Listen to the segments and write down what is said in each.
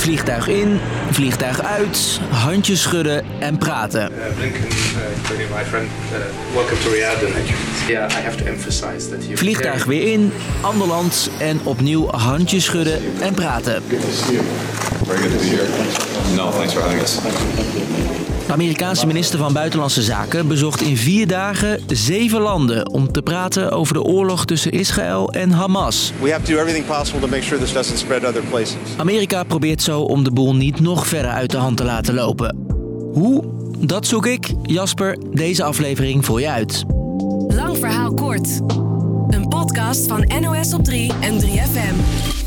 Vliegtuig in, vliegtuig uit, handjes schudden en praten. Vliegtuig weer in, ander land en opnieuw handjes schudden en praten. Very good to be here. No, thanks for having us. De Amerikaanse minister van Buitenlandse Zaken bezocht in vier dagen zeven landen om te praten over de oorlog tussen Israël en Hamas. We have to do everything possible to make sure this doesn't spread other places. Amerika probeert zo om de boel niet nog verder uit de hand te laten lopen. Hoe? Dat zoek ik, Jasper, deze aflevering voor je uit. Lang verhaal kort. Een podcast van NOS op 3 en 3FM.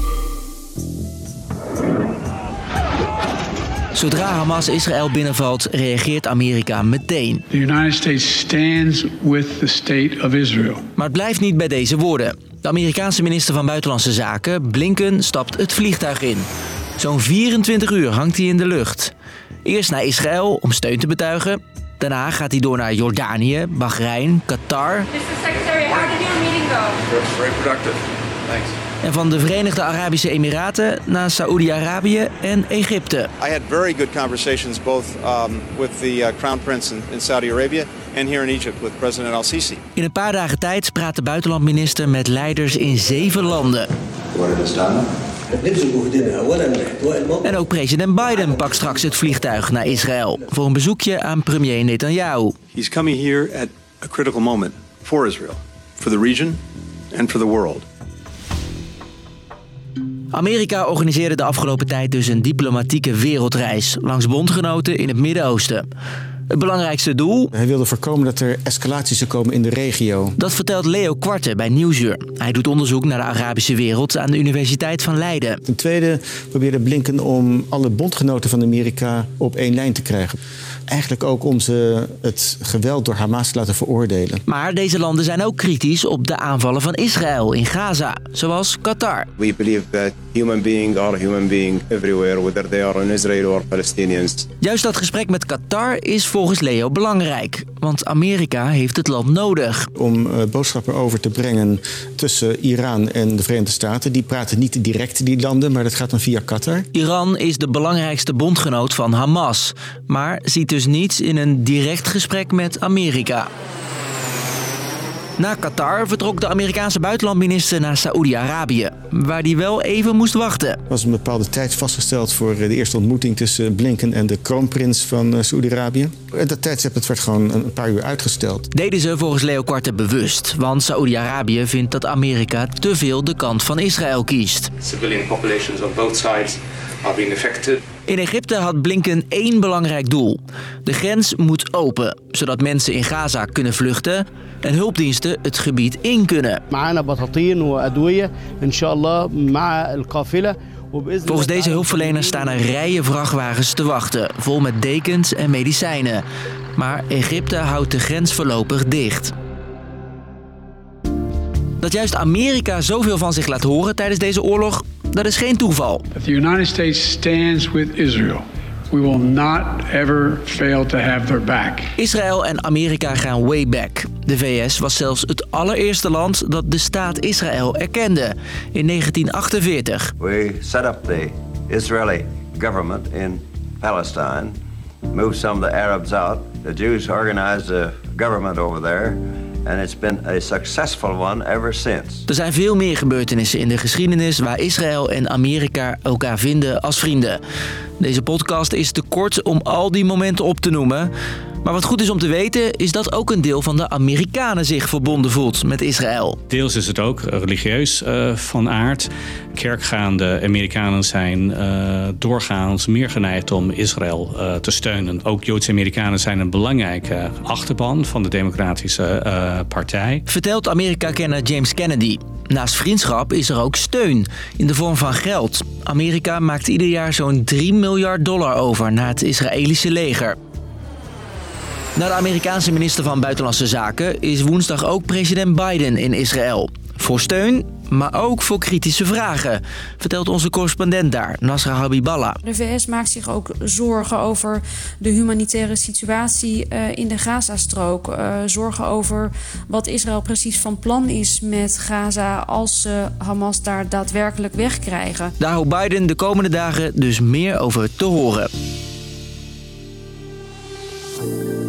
Zodra Hamas Israël binnenvalt, reageert Amerika meteen. The United States stands with the state of Israel. Maar het blijft niet bij deze woorden. De Amerikaanse minister van Buitenlandse Zaken, Blinken, stapt het vliegtuig in. Zo'n 24 uur hangt hij in de lucht. Eerst naar Israël om steun te betuigen. Daarna gaat hij door naar Jordanië, Bahrein, Qatar Mr. Secretary, how did your meeting go? Very productive. Thanks. En van de Verenigde Arabische Emiraten naar Saoedi-Arabië en Egypte. I had very good conversations both um, with the uh, Crown Prince in, in Saudi Arabia and here in Egypt with President Al Sisi. In een paar dagen tijd praat de buitenlandminister met leiders in zeven landen. En ook president Biden pakt straks het vliegtuig naar Israël voor een bezoekje aan premier Netanyahu. He's coming here at a critical moment for Israel, for the region and for the world. Amerika organiseerde de afgelopen tijd dus een diplomatieke wereldreis langs bondgenoten in het Midden-Oosten. Het belangrijkste doel? Hij wilde voorkomen dat er escalaties zou komen in de regio. Dat vertelt Leo Kwarte bij Nieuwsuur. Hij doet onderzoek naar de Arabische wereld aan de Universiteit van Leiden. Ten tweede probeerde Blinken om alle bondgenoten van Amerika op één lijn te krijgen. Eigenlijk ook om ze het geweld door Hamas te laten veroordelen. Maar deze landen zijn ook kritisch op de aanvallen van Israël in Gaza, zoals Qatar. We believe that human beings are human beings everywhere, whether they are in Israel or Palestinians. Juist dat gesprek met Qatar is volgens Leo belangrijk, want Amerika heeft het land nodig. Om uh, boodschappen over te brengen tussen Iran en de Verenigde Staten. Die praten niet direct die landen, maar dat gaat dan via Qatar. Iran is de belangrijkste bondgenoot van Hamas, maar ziet dus niets in een direct gesprek met Amerika. Na Qatar vertrok de Amerikaanse buitenlandminister naar Saoedi-Arabië, waar hij wel even moest wachten. Er was een bepaalde tijd vastgesteld voor de eerste ontmoeting tussen Blinken en de kroonprins van Saoedi-Arabië. Dat tijdstip werd gewoon een paar uur uitgesteld. Deden ze volgens Leo bewust, want Saoedi-Arabië vindt dat Amerika te veel de kant van Israël kiest. Civilian populations on both sides. In Egypte had Blinken één belangrijk doel. De grens moet open, zodat mensen in Gaza kunnen vluchten en hulpdiensten het gebied in kunnen. Volgens deze hulpverleners staan er rijen vrachtwagens te wachten, vol met dekens en medicijnen. Maar Egypte houdt de grens voorlopig dicht. Dat juist Amerika zoveel van zich laat horen tijdens deze oorlog, dat is geen toeval. If the United States stands with Israel, we will not ever fail to have their back. Israël en Amerika gaan way back. De VS was zelfs het allereerste land dat de staat Israël erkende in 1948. We set up the Israeli government in Palestine, moved some of the Arabs out. The Jews organized a government over there. And it's been a successful one ever since. Er zijn veel meer gebeurtenissen in de geschiedenis waar Israël en Amerika elkaar vinden als vrienden. Deze podcast is te kort om al die momenten op te noemen. Maar wat goed is om te weten, is dat ook een deel van de Amerikanen zich verbonden voelt met Israël. Deels is het ook religieus uh, van aard. Kerkgaande Amerikanen zijn uh, doorgaans meer geneigd om Israël uh, te steunen. Ook Joodse Amerikanen zijn een belangrijke achterban van de Democratische Partij. Vertelt Amerika-kenner James Kennedy. Naast vriendschap is er ook steun in de vorm van geld. Amerika maakt ieder jaar zo'n 3 miljard dollar over naar het Israëlische leger. Na de Amerikaanse minister van Buitenlandse Zaken is woensdag ook president Biden in Israël. Voor steun maar ook voor kritische vragen, vertelt onze correspondent daar, Nasra Habiballah. De VS maakt zich ook zorgen over de humanitaire situatie uh, in de Gazastrook. Uh, zorgen over wat Israël precies van plan is met Gaza als ze Hamas daar daadwerkelijk wegkrijgen. Daar hoopt Biden de komende dagen dus meer over te horen.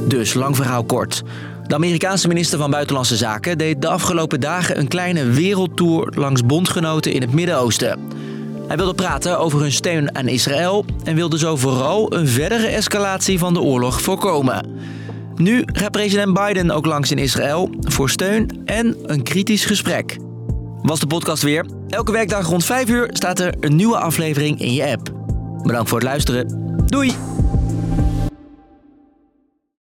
Dus lang verhaal kort. De Amerikaanse minister van Buitenlandse Zaken deed de afgelopen dagen een kleine wereldtour langs bondgenoten in het Midden-Oosten. Hij wilde praten over hun steun aan Israël en wilde zo vooral een verdere escalatie van de oorlog voorkomen. Nu gaat president Biden ook langs in Israël voor steun en een kritisch gesprek. Was de podcast weer? Elke werkdag rond 5 uur staat er een nieuwe aflevering in je app. Bedankt voor het luisteren. Doei!